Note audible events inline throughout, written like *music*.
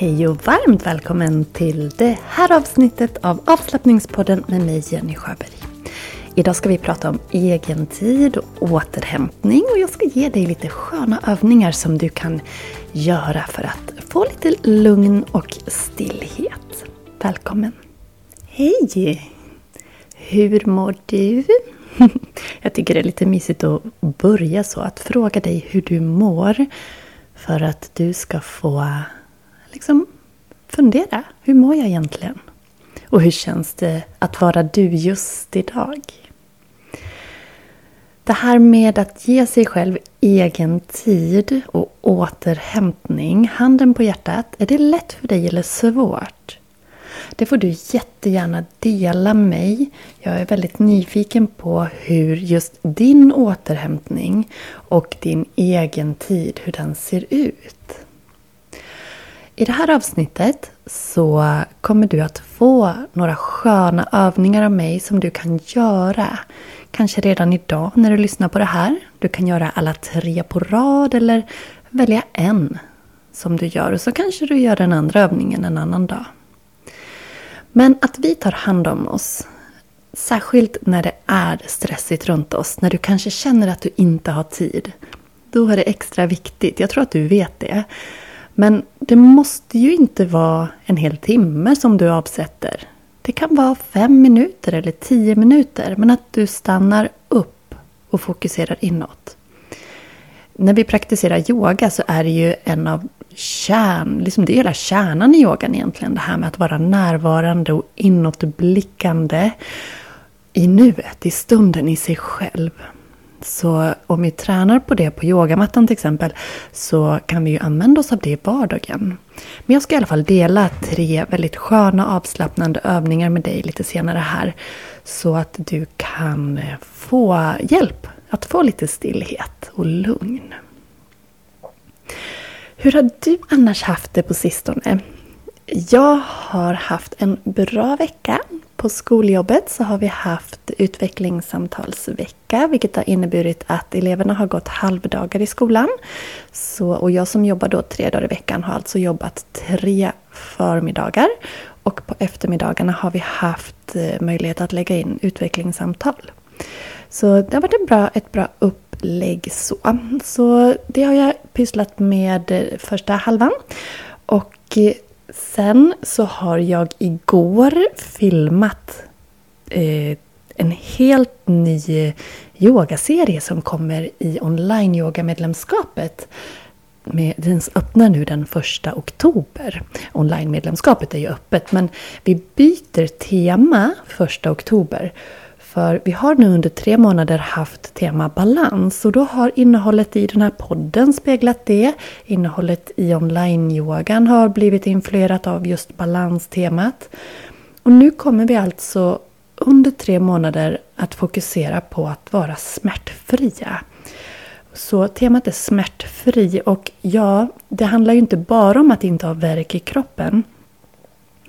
Hej och varmt välkommen till det här avsnittet av avslappningspodden med mig Jenny Sjöberg. Idag ska vi prata om egen tid och återhämtning och jag ska ge dig lite sköna övningar som du kan göra för att få lite lugn och stillhet. Välkommen! Hej! Hur mår du? *laughs* Jag tycker det är lite mysigt att börja så, att fråga dig hur du mår för att du ska få liksom fundera. Hur mår jag egentligen? Och hur känns det att vara du just idag? Det här med att ge sig själv egen tid och återhämtning, handen på hjärtat, är det lätt för dig eller svårt? Det får du jättegärna dela med mig. Jag är väldigt nyfiken på hur just din återhämtning och din egen tid, hur den ser ut. I det här avsnittet så kommer du att få några sköna övningar av mig som du kan göra. Kanske redan idag när du lyssnar på det här. Du kan göra alla tre på rad eller välja en som du gör. Och så kanske du gör den andra övningen en annan dag. Men att vi tar hand om oss, särskilt när det är stressigt runt oss, när du kanske känner att du inte har tid, då är det extra viktigt. Jag tror att du vet det. Men det måste ju inte vara en hel timme som du avsätter. Det kan vara fem minuter eller tio minuter, men att du stannar upp och fokuserar inåt. När vi praktiserar yoga så är det ju en av kärn, liksom det är hela kärnan i yogan egentligen. Det här med att vara närvarande och inåtblickande i nuet, i stunden, i sig själv. Så om vi tränar på det på yogamattan till exempel så kan vi ju använda oss av det i vardagen. Men jag ska i alla fall dela tre väldigt sköna avslappnande övningar med dig lite senare här. Så att du kan få hjälp att få lite stillhet och lugn. Hur har du annars haft det på sistone? Jag har haft en bra vecka. På skoljobbet så har vi haft utvecklingssamtalsvecka vilket har inneburit att eleverna har gått halvdagar i skolan. Så, och jag som jobbar då tre dagar i veckan har alltså jobbat tre förmiddagar. Och på eftermiddagarna har vi haft eh, möjlighet att lägga in utvecklingssamtal. Så det har varit ett bra, ett bra upplägg så. Så det har jag pysslat med eh, första halvan. Och eh, sen så har jag igår filmat eh, en helt ny yogaserie som kommer i online-yoga-medlemskapet. Den öppnar nu den första oktober. Online-medlemskapet är ju öppet men vi byter tema första oktober. För vi har nu under tre månader haft tema balans och då har innehållet i den här podden speglat det. Innehållet i online-yogan har blivit influerat av just balanstemat. Och nu kommer vi alltså under tre månader att fokusera på att vara smärtfria. Så temat är smärtfri och ja, det handlar ju inte bara om att inte ha värk i kroppen.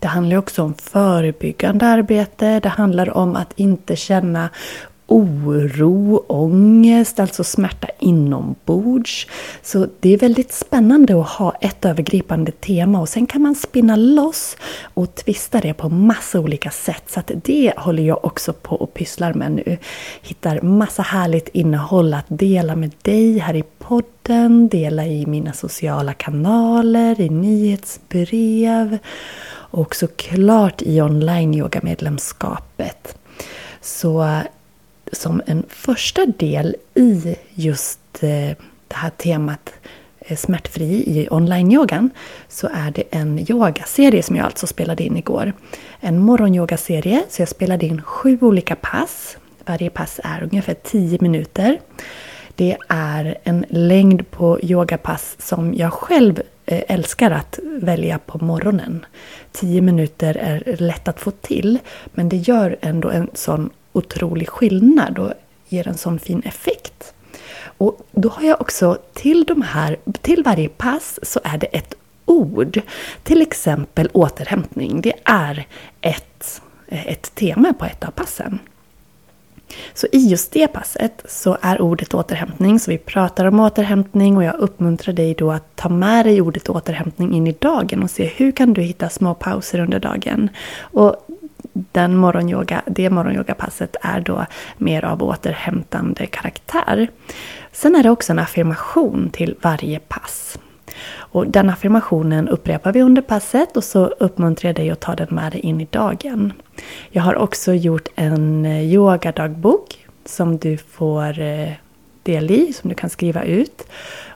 Det handlar också om förebyggande arbete. Det handlar om att inte känna oro, ångest, alltså smärta inombords. Så det är väldigt spännande att ha ett övergripande tema och sen kan man spinna loss och twista det på massa olika sätt. Så att det håller jag också på och pysslar med nu. Hittar massa härligt innehåll att dela med dig här i podden, dela i mina sociala kanaler, i nyhetsbrev och såklart i online-yoga-medlemskapet. Så som en första del i just eh, det här temat eh, smärtfri i online-yogan så är det en yogaserie som jag alltså spelade in igår. En morgonyogaserie, så jag spelade in sju olika pass. Varje pass är ungefär 10 minuter. Det är en längd på yogapass som jag själv Eh, älskar att välja på morgonen. 10 minuter är lätt att få till men det gör ändå en sån otrolig skillnad och ger en sån fin effekt. Och då har jag också till de här, till varje pass så är det ett ord. Till exempel återhämtning. Det är ett, ett tema på ett av passen. Så i just det passet så är ordet återhämtning, så vi pratar om återhämtning och jag uppmuntrar dig då att ta med dig ordet återhämtning in i dagen och se hur kan du hitta små pauser under dagen. Och den morgonyoga, det morgonyogapasset är då mer av återhämtande karaktär. Sen är det också en affirmation till varje pass. Och den affirmationen upprepar vi under passet och så uppmuntrar jag dig att ta den med dig in i dagen. Jag har också gjort en eh, yogadagbok som du får eh, del i, som du kan skriva ut.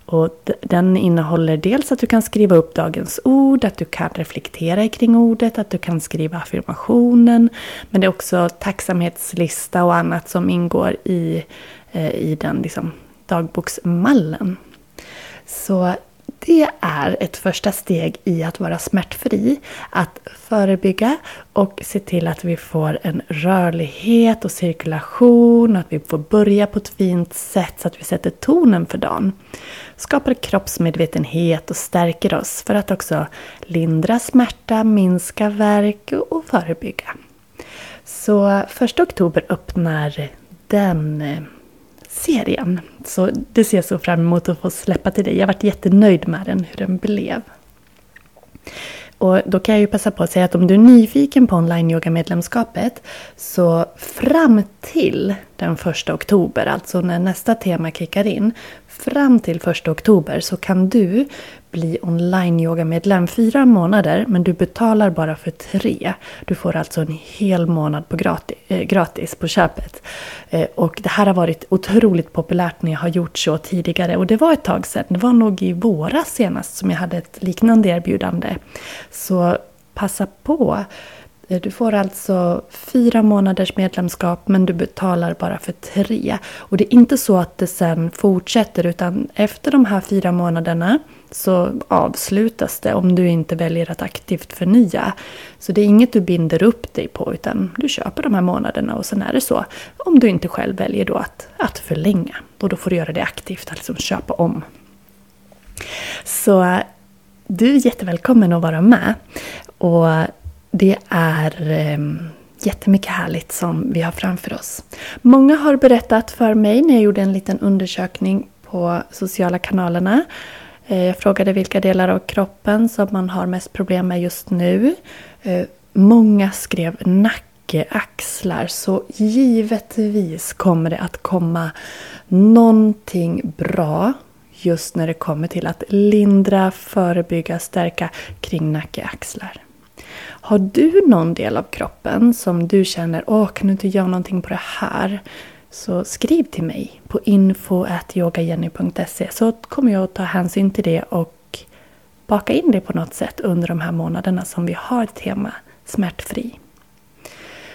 Och den innehåller dels att du kan skriva upp dagens ord, att du kan reflektera kring ordet, att du kan skriva affirmationen. Men det är också tacksamhetslista och annat som ingår i, eh, i den liksom, dagboksmallen. Så det är ett första steg i att vara smärtfri. Att förebygga och se till att vi får en rörlighet och cirkulation. Att vi får börja på ett fint sätt så att vi sätter tonen för dagen. Skapar kroppsmedvetenhet och stärker oss för att också lindra smärta, minska värk och förebygga. Så 1 oktober öppnar den serien. Så det ser jag så fram emot att få släppa till dig. Jag varit jättenöjd med den, hur den blev. Och då kan jag ju passa på att säga att om du är nyfiken på online yoga medlemskapet så fram till den första oktober, alltså när nästa tema kickar in, fram till första oktober så kan du bli online yoga-medlem fyra månader men du betalar bara för tre. Du får alltså en hel månad på gratis, eh, gratis på köpet. Eh, och det här har varit otroligt populärt när jag har gjort så tidigare och det var ett tag sedan. Det var nog i våras senast som jag hade ett liknande erbjudande. Så passa på! Eh, du får alltså fyra månaders medlemskap men du betalar bara för tre. Och det är inte så att det sen fortsätter utan efter de här fyra månaderna så avslutas det om du inte väljer att aktivt förnya. Så det är inget du binder upp dig på utan du köper de här månaderna och sen är det så. Om du inte själv väljer då att, att förlänga. Och då får du göra det aktivt, alltså köpa om. Så eh, du är jättevälkommen att vara med. Och det är eh, jättemycket härligt som vi har framför oss. Många har berättat för mig när jag gjorde en liten undersökning på sociala kanalerna. Eh, jag frågade vilka delar av kroppen som man har mest problem med just nu. Eh, många skrev nacke, axlar, så givetvis kommer det att komma någonting bra just när det kommer till att lindra, förebygga, stärka kring nacke, axlar. Har du någon del av kroppen som du känner, åh kan du inte göra någonting på det här? Så skriv till mig på info.yogajenny.se så kommer jag att ta hänsyn till det och baka in det på något sätt under de här månaderna som vi har tema smärtfri.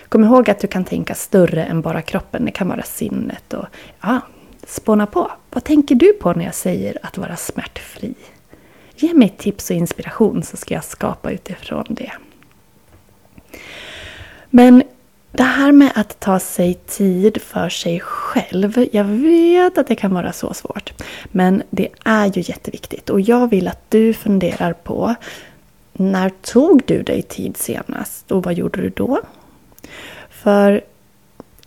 Kom ihåg att du kan tänka större än bara kroppen, det kan vara sinnet och ja, spåna på. Vad tänker du på när jag säger att vara smärtfri? Ge mig tips och inspiration så ska jag skapa utifrån det. Men det här med att ta sig tid för sig själv. Jag vet att det kan vara så svårt. Men det är ju jätteviktigt. Och jag vill att du funderar på när tog du dig tid senast och vad gjorde du då? För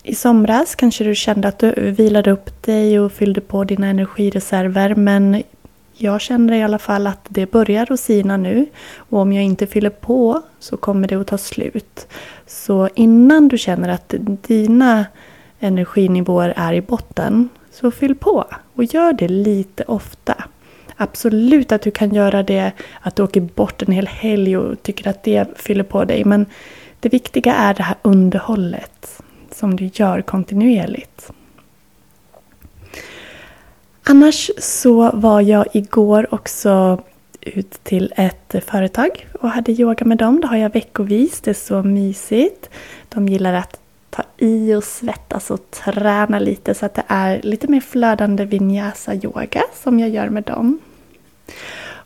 i somras kanske du kände att du vilade upp dig och fyllde på dina energireserver men jag känner i alla fall att det börjar att sina nu och om jag inte fyller på så kommer det att ta slut. Så innan du känner att dina energinivåer är i botten så fyll på och gör det lite ofta. Absolut att du kan göra det, att du åker bort en hel helg och tycker att det fyller på dig men det viktiga är det här underhållet som du gör kontinuerligt. Annars så var jag igår också ut till ett företag och hade yoga med dem. Det har jag veckovis. Det är så mysigt. De gillar att ta i och svettas och träna lite så att det är lite mer flödande vinyasa yoga som jag gör med dem.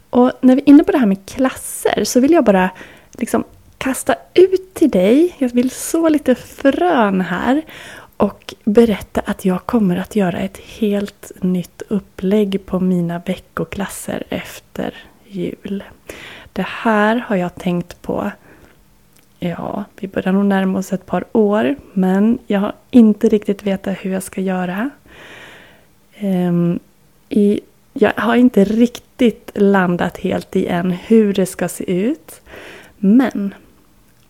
Och när vi är inne på det här med klasser så vill jag bara liksom kasta ut till dig, jag vill så lite frön här och berätta att jag kommer att göra ett helt nytt upplägg på mina veckoklasser efter jul. Det här har jag tänkt på ja, vi börjar nog närma oss ett par år. Men jag har inte riktigt vetat hur jag ska göra. Um, i, jag har inte riktigt landat helt i än hur det ska se ut. Men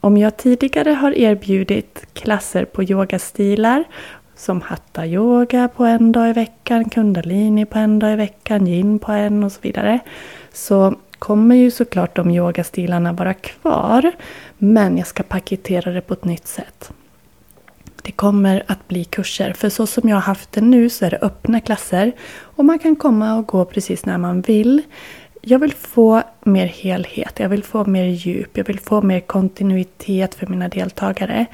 om jag tidigare har erbjudit klasser på yogastilar som hatta yoga på en dag i veckan, kundalini på en dag i veckan, yin på en och så vidare. Så kommer ju såklart de yogastilarna vara kvar. Men jag ska paketera det på ett nytt sätt. Det kommer att bli kurser. För så som jag har haft det nu så är det öppna klasser. Och man kan komma och gå precis när man vill. Jag vill få mer helhet, jag vill få mer djup, jag vill få mer kontinuitet för mina deltagare.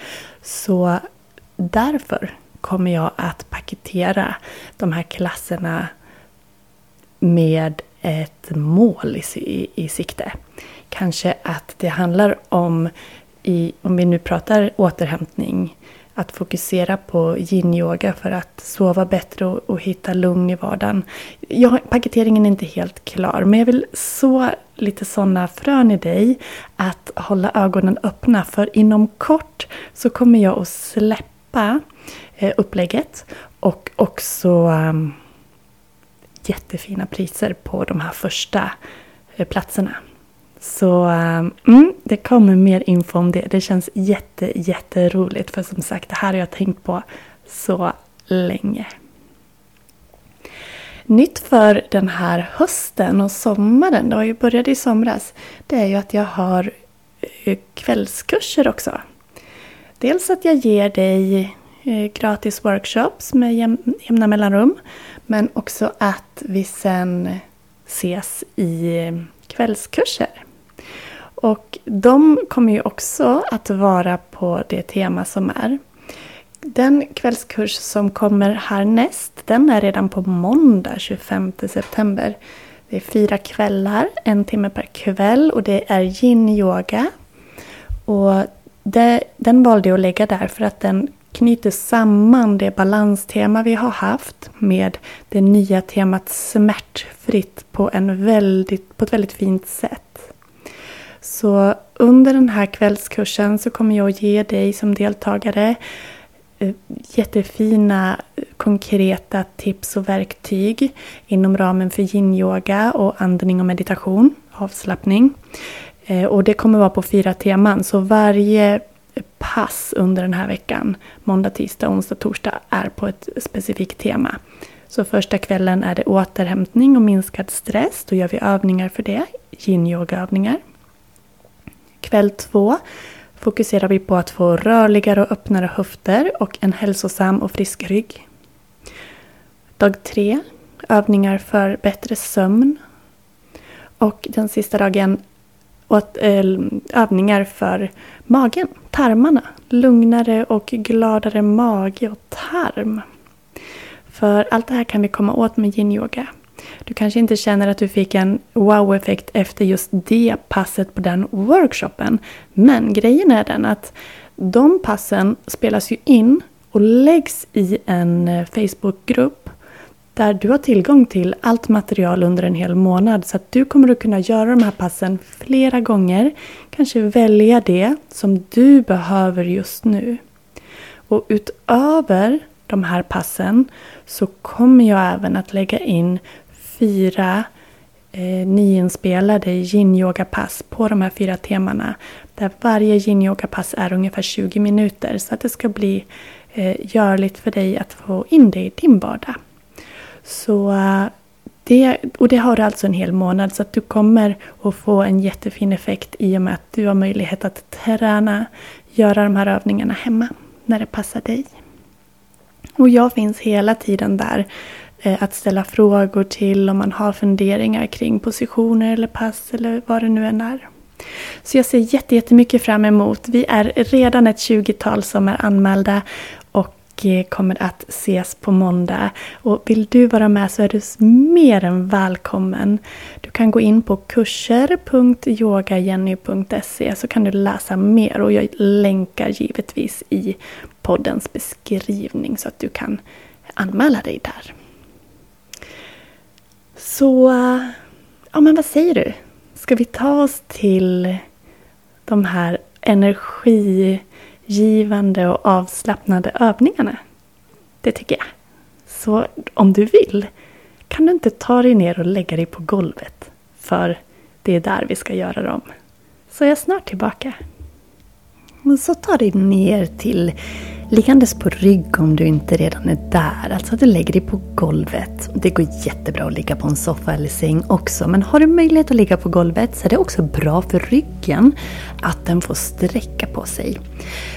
Så därför kommer jag att paketera de här klasserna med ett mål i, i, i sikte. Kanske att det handlar om, i, om vi nu pratar återhämtning, att fokusera på yin-yoga för att sova bättre och, och hitta lugn i vardagen. Jag, paketeringen är inte helt klar, men jag vill så lite sådana frön i dig att hålla ögonen öppna för inom kort så kommer jag att släppa eh, upplägget och också um, jättefina priser på de här första eh, platserna. Så ehm, mm, det kommer mer info om det. Det känns jätte, jätteroligt för som sagt det här har jag tänkt på så länge. Nytt för den här hösten och sommaren, det har ju börjat i somras, det är ju att jag har eh, kvällskurser också. Dels att jag ger dig eh, gratis workshops med jämna mellanrum. Men också att vi sen ses i eh, kvällskurser. Och de kommer ju också att vara på det tema som är. Den kvällskurs som kommer härnäst, den är redan på måndag 25 september. Det är fyra kvällar, en timme per kväll och det är yin-yoga. Och det, den valde jag att lägga där för att den knyter samman det balanstema vi har haft med det nya temat smärtfritt på, en väldigt, på ett väldigt fint sätt. Så under den här kvällskursen så kommer jag att ge dig som deltagare eh, jättefina eh, konkreta tips och verktyg inom ramen för yin-yoga och andning och meditation, avslappning. Eh, och det kommer vara på fyra teman, så varje pass under den här veckan, måndag, tisdag, onsdag, torsdag, är på ett specifikt tema. Så första kvällen är det återhämtning och minskad stress. Då gör vi övningar för det, yin-yoga-övningar. Kväll två fokuserar vi på att få rörligare och öppnare höfter och en hälsosam och frisk rygg. Dag tre, övningar för bättre sömn. Och den sista dagen eh, övningar för magen, tarmarna. Lugnare och gladare mage och tarm. För allt det här kan vi komma åt med yin-yoga. Du kanske inte känner att du fick en wow-effekt efter just det passet på den workshopen. Men grejen är den att de passen spelas ju in och läggs i en eh, Facebookgrupp där du har tillgång till allt material under en hel månad så att du kommer att kunna göra de här passen flera gånger. Kanske välja det som du behöver just nu. Och utöver de här passen så kommer jag även att lägga in fyra eh, nyinspelade yin-yoga-pass på de här fyra temana. Där varje yin-yoga-pass är ungefär 20 minuter så att det ska bli eh, görligt för dig att få in det i din vardag. Så det, och det har du alltså en hel månad så att du kommer att få en jättefin effekt i och med att du har möjlighet att träna, göra de här övningarna hemma när det passar dig. Och jag finns hela tiden där Eh, att ställa frågor till om man har funderingar kring positioner eller pass eller vad det nu än är. Så jag ser jättemycket fram emot. Vi är redan ett 20-tal som är anmälda och eh, kommer att ses på måndag. Och vill du vara med så är du mer än välkommen. Du kan gå in på kurser.yogajenny.se så kan du läsa mer och jag länkar givetvis i poddens beskrivning så att du kan anmäla dig där. Så, ja men vad säger du? Ska vi ta oss till de här energigivande och avslappnade övningarna. Det tycker jag. Så om du vill kan du inte ta dig ner och lägga dig på golvet. För det är där vi ska göra dem. Så jag är snart tillbaka. Och så ta dig ner till liggandes på rygg om du inte redan är där. Alltså att du lägger dig på golvet. Det går jättebra att ligga på en soffa eller säng också. Men har du möjlighet att ligga på golvet så är det också bra för ryggen att den får sträcka på sig.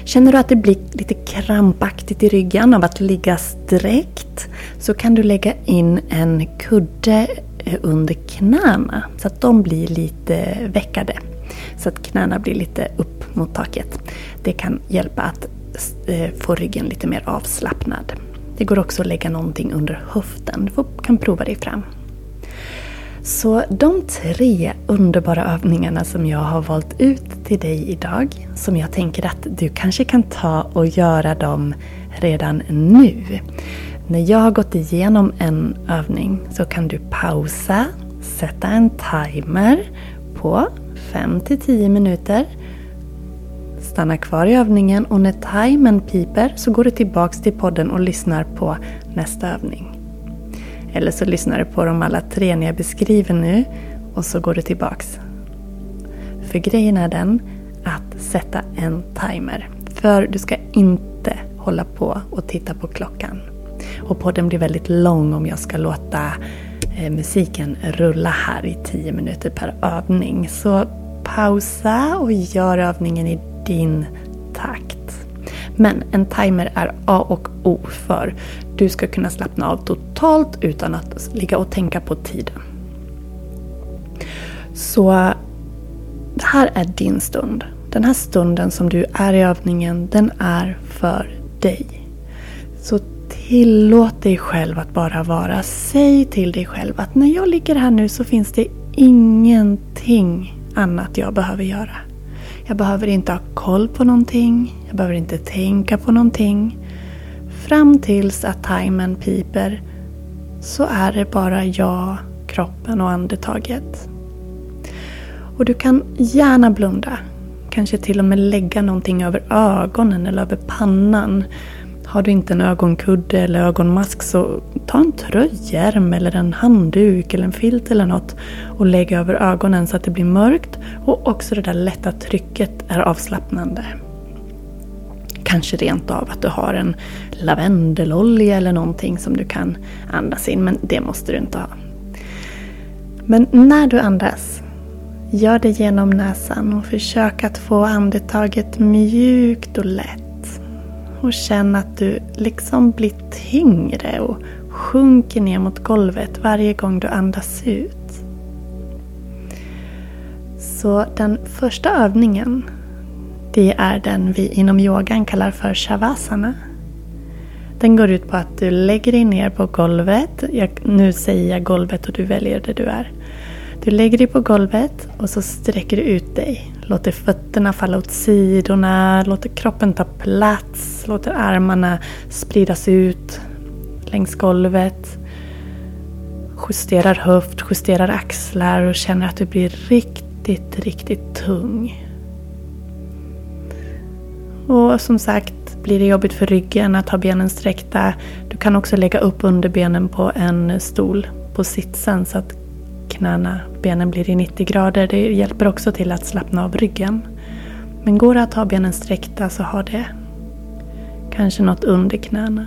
Känner du att det blir lite krampaktigt i ryggen av att ligga sträckt så kan du lägga in en kudde eh, under knäna så att de blir lite veckade. Så att knäna blir lite upp mot taket. Det kan hjälpa att eh, få ryggen lite mer avslappnad. Det går också att lägga någonting under höften. Du kan prova dig fram. Så de tre underbara övningarna som jag har valt ut till dig idag, som jag tänker att du kanske kan ta och göra dem redan nu. När jag har gått igenom en övning så kan du pausa, sätta en timer på 5 till 10 minuter. Stanna kvar i övningen och när timern piper så går du tillbaks till podden och lyssnar på nästa övning. Eller så lyssnar du på de alla tre när jag beskriver nu och så går du tillbaks. För grejen är den att sätta en timer. För du ska inte hålla på och titta på klockan. Och podden blir väldigt lång om jag ska låta Eh, musiken rulla här i 10 minuter per övning. Så pausa och gör övningen i din takt. Men en timer är A och O för du ska kunna slappna av totalt utan att ligga och tänka på tiden. Så det här är din stund. Den här stunden som du är i övningen, den är för dig. Så tillåt dig själv att bara vara. Säg till dig själv att när jag ligger här nu så finns det ingenting annat jag behöver göra. Jag behöver inte ha koll på någonting. Jag behöver inte tänka på någonting. Fram tills att timern piper så är det bara jag, kroppen och andetaget. Och du kan gärna blunda. Kanske till och med lägga någonting över ögonen eller över pannan. Har du inte en ögonkudde eller ögonmask så ta en tröjärm eller en handduk eller en filt eller något och lägg över ögonen så att det blir mörkt och också det där lätta trycket är avslappnande. Kanske rent av att du har en lavendelolja eller någonting som du kan andas in, men det måste du inte ha. Men när du andas, gör det genom näsan och försök att få andetaget mjukt och lätt och känn att du liksom blir tyngre och sjunker ner mot golvet varje gång du andas ut. Så den första övningen det är den vi inom yogan kallar för shavasana. Den går ut på att du lägger dig ner på golvet. Jag, nu säger jag golvet och du väljer där du är. Du lägger dig på golvet och så sträcker du ut dig. Låter fötterna falla åt sidorna, låter kroppen ta plats, låter armarna spridas ut längs golvet. Justerar höft, justerar axlar och känner att du blir riktigt, riktigt tung. Och som sagt, blir det jobbigt för ryggen att ha benen sträckta, du kan också lägga upp underbenen på en stol på sitsen så att knäna, benen blir i 90 grader. Det hjälper också till att slappna av ryggen. Men går det att ha benen sträckta så ha det. Kanske något under knäna.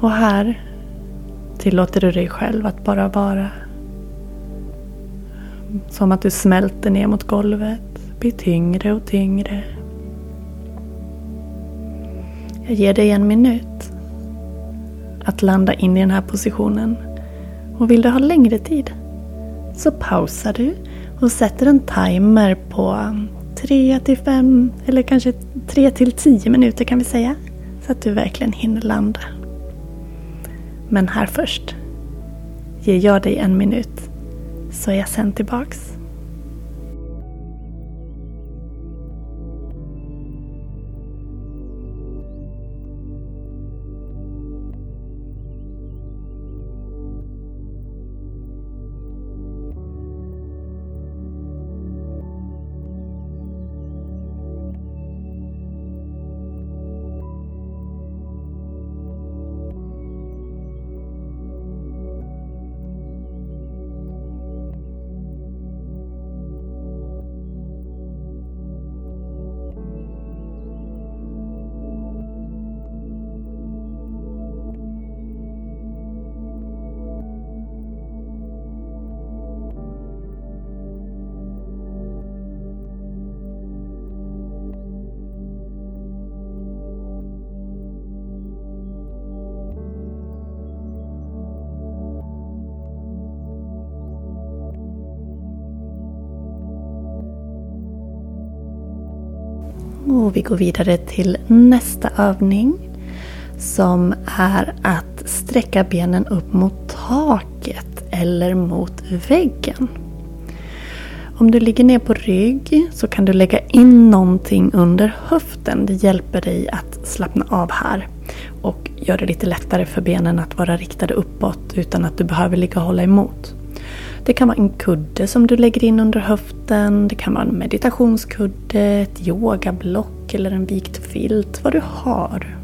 Och här tillåter du dig själv att bara vara. Som att du smälter ner mot golvet, blir tyngre och tyngre. Jag ger dig en minut att landa in i den här positionen. Och vill du ha längre tid så pausar du och sätter en timer på 3 till 5 eller kanske 3 till 10 minuter kan vi säga. Så att du verkligen hinner landa. Men här först ger jag dig en minut så är jag sen tillbaks. Och vi går vidare till nästa övning som är att sträcka benen upp mot taket eller mot väggen. Om du ligger ner på rygg så kan du lägga in någonting under höften. Det hjälper dig att slappna av här och gör det lite lättare för benen att vara riktade uppåt utan att du behöver ligga och hålla emot. Det kan vara en kudde som du lägger in under höften. Det kan vara en meditationskudde, ett yogablock eller en vikt filt. Vad du har.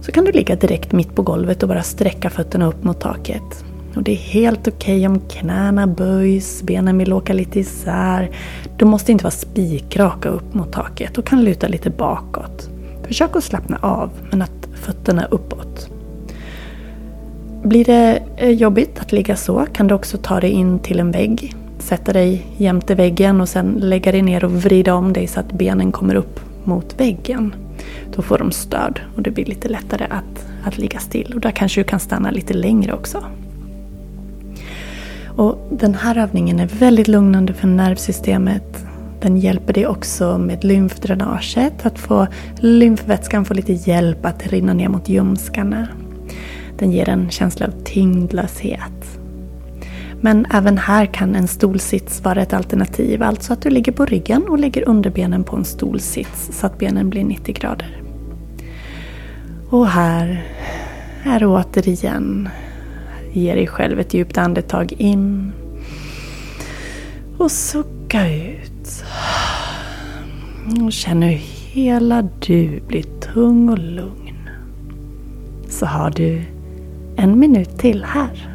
Så kan du ligga direkt mitt på golvet och bara sträcka fötterna upp mot taket. Och det är helt okej okay om knäna böjs, benen vill åka lite isär. Du måste inte vara spikraka upp mot taket och kan luta lite bakåt. Försök att slappna av, men att fötterna är uppåt. Blir det eh, jobbigt att ligga så kan du också ta dig in till en vägg. Sätta dig jämte väggen och sen lägga dig ner och vrida om dig så att benen kommer upp mot väggen. Då får de stöd och det blir lite lättare att, att ligga still. Och där kanske du kan stanna lite längre också. Och den här övningen är väldigt lugnande för nervsystemet. Den hjälper dig också med lymfdränaget, att få lymfvätskan få lite hjälp att rinna ner mot ljumskarna. Den ger en känsla av tyngdlöshet. Men även här kan en stolsits vara ett alternativ, alltså att du ligger på ryggen och lägger underbenen på en stolsits så att benen blir 90 grader. Och här är återigen, ge dig själv ett djupt andetag in och sucka ut. Och känn hur hela du blir tung och lugn. Så har du en minut till här.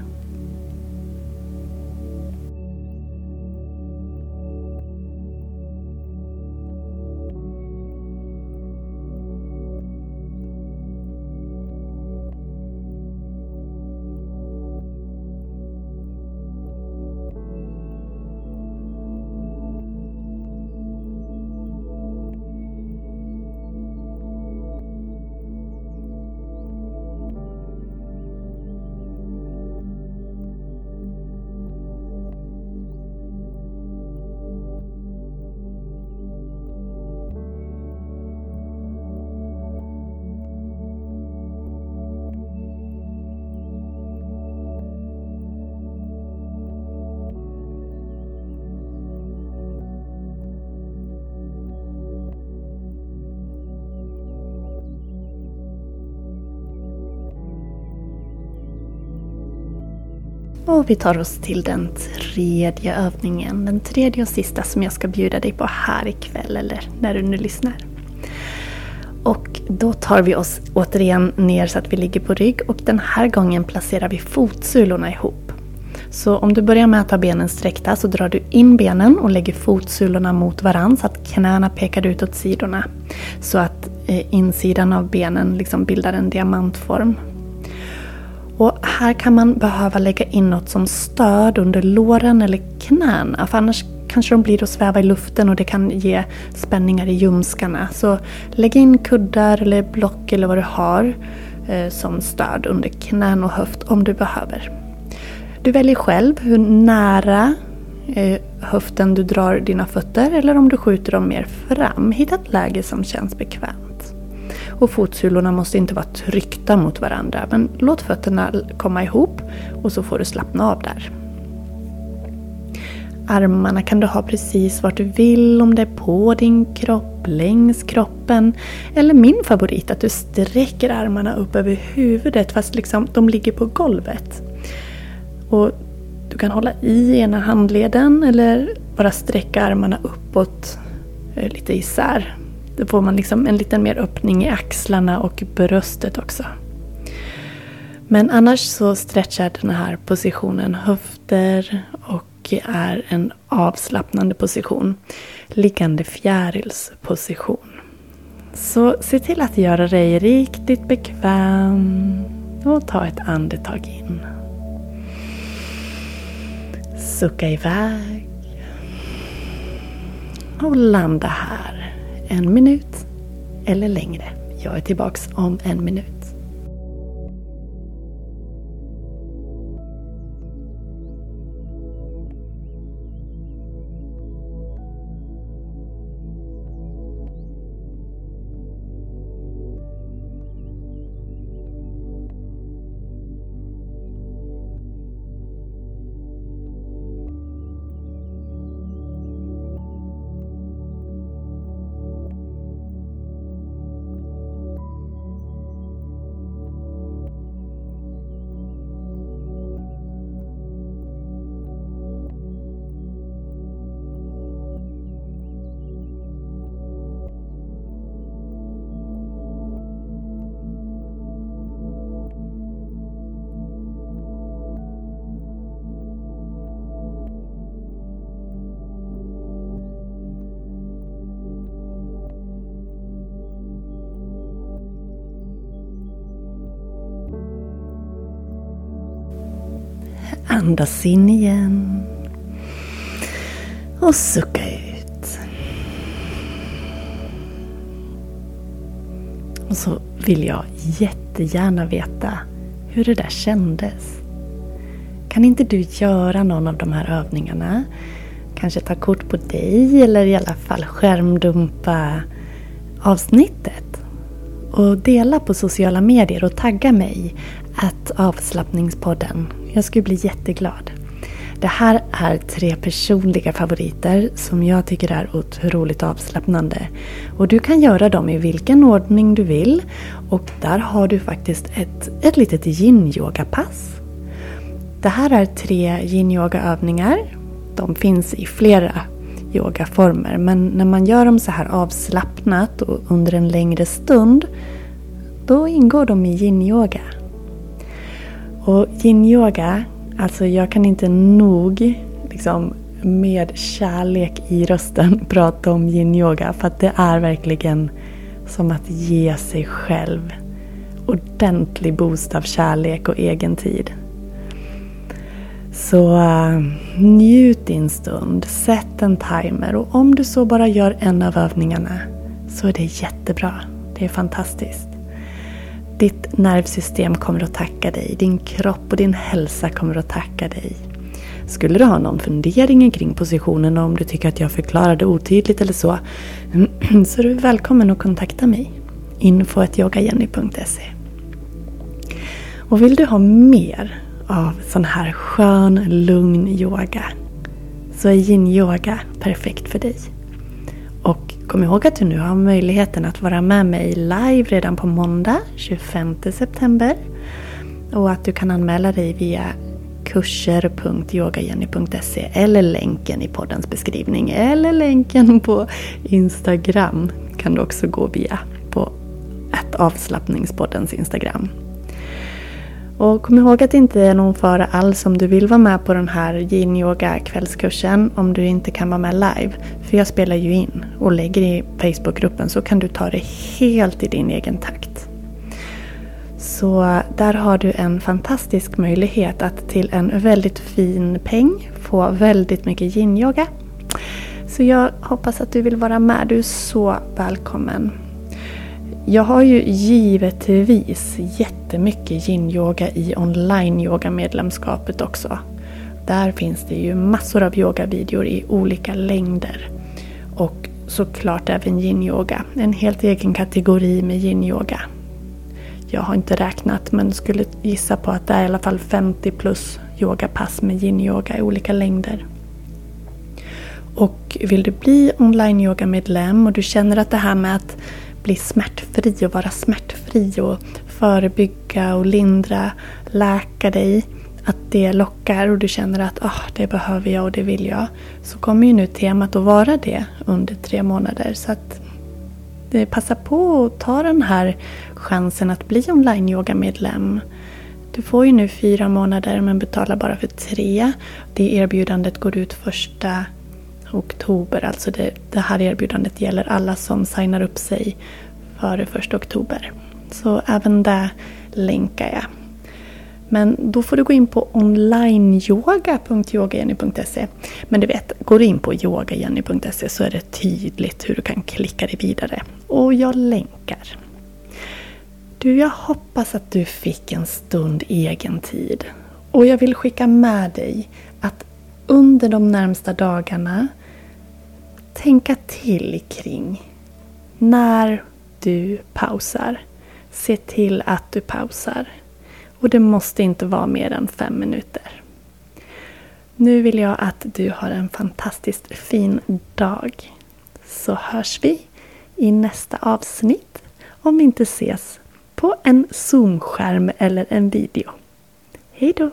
Och vi tar oss till den tredje övningen. Den tredje och sista som jag ska bjuda dig på här ikväll eller när du nu lyssnar. Och då tar vi oss återigen ner så att vi ligger på rygg och den här gången placerar vi fotsulorna ihop. Så om du börjar med att ha benen sträckta så drar du in benen och lägger fotsulorna mot varandra så att knäna pekar ut åt sidorna. Så att eh, insidan av benen liksom bildar en diamantform och här kan man behöva lägga in något som stöd under låren eller knäna för annars kanske de blir att sväva i luften och det kan ge spänningar i ljumskarna. Så lägg in kuddar eller block eller vad du har eh, som stöd under knän och höft om du behöver. Du väljer själv hur nära eh, höften du drar dina fötter eller om du skjuter dem mer fram. Hitta ett läge som känns bekvämt. Och fotsulorna måste inte vara tryckta mot varandra. Men låt fötterna komma ihop och så får du slappna av där. Armarna kan du ha precis vart du vill, om det är på din kropp, längs kroppen. Eller min favorit, att du sträcker armarna upp över huvudet fast liksom de ligger på golvet. Och Du kan hålla i ena handleden eller bara sträcka armarna uppåt eh, lite isär då får man liksom en liten mer öppning i axlarna och bröstet också. Men annars så stretchar den här positionen höfter och är en avslappnande position. Liggande fjärilsposition. Så se till att göra dig riktigt bekväm och ta ett andetag in. Sucka iväg och landa här en minut eller längre. Jag är tillbaks om en minut. Andas in igen. Och sucka ut. Och så vill jag jättegärna veta hur det där kändes. Kan inte du göra någon av de här övningarna? Kanske ta kort på dig eller i alla fall skärmdumpa avsnittet. Och dela på sociala medier och tagga mig att avslappningspodden. Jag skulle bli jätteglad. Det här är tre personliga favoriter som jag tycker är otroligt avslappnande. Och du kan göra dem i vilken ordning du vill. Och där har du faktiskt ett, ett litet yin-yoga-pass. Det här är tre yin-yoga-övningar. De finns i flera yogaformer. Men när man gör dem så här avslappnat och under en längre stund då ingår de i yin-yoga. Och yin-yoga, alltså jag kan inte nog liksom, med kärlek i rösten *laughs* prata om yin-yoga. För att det är verkligen som att ge sig själv ordentlig boost av kärlek och egen tid. Så uh, njut din stund, sätt en timer och om du så bara gör en av övningarna så är det jättebra. Det är fantastiskt. Ditt nervsystem kommer att tacka dig. Din kropp och din hälsa kommer att tacka dig. Skulle du ha någon fundering kring positionen och om du tycker att jag förklarade otydligt eller så *clears throat* så är du välkommen att kontakta mig. info.yogajenny.se Och vill du ha mer av sån här skön, lugn yoga så är yin-yoga perfekt för dig. Kom ihåg att du nu har möjligheten att vara med mig live redan på måndag 25 september. Och att du kan anmäla dig via kurser.yogajenny.se eller länken i poddens beskrivning eller länken på Instagram kan du också gå via på ett avslappningspoddens Instagram. Och kom ihåg att det inte är någon fara alls om du vill vara med på den här yin yoga kvällskursen om du inte kan vara med live. För jag spelar ju in och lägger i Facebookgruppen så kan du ta det helt i din egen takt. Så där har du en fantastisk möjlighet att till en väldigt fin peng få väldigt mycket yin-yoga. Så jag hoppas att du vill vara med. Du är så välkommen. Jag har ju givetvis jättemycket yin-yoga i online-yoga-medlemskapet också. Där finns det ju massor av yogavideor i olika längder. Och såklart även yin-yoga. En helt egen kategori med yin-yoga. Jag har inte räknat men skulle gissa på att det är i alla fall 50 plus yogapass med yin-yoga i olika längder. Och vill du bli online-yoga-medlem och du känner att det här med att bli smärtfri och vara smärtfri och förebygga och lindra, läka dig. Att det lockar och du känner att oh, det behöver jag och det vill jag. Så kommer ju nu temat att vara det under tre månader. Så att passa på att ta den här chansen att bli online-yoga-medlem. Du får ju nu fyra månader men betalar bara för tre. Det erbjudandet går ut första oktober. Alltså det, det här erbjudandet gäller alla som signar upp sig före första oktober. Så även det länkar jag. Men då får du gå in på onlineyoga.yogajenny.se. Men du vet, går du in på yogajenny.se så är det tydligt hur du kan klicka dig vidare. Och jag länkar. Du, jag hoppas att du fick en stund egen tid. Och jag vill skicka med dig att under de närmsta dagarna tänka till kring när du pausar. Se till att du pausar. Och det måste inte vara mer än fem minuter. Nu vill jag att du har en fantastiskt fin dag. Så hörs vi i nästa avsnitt om vi inte ses på en Zoom-skärm eller en video. Hejdå!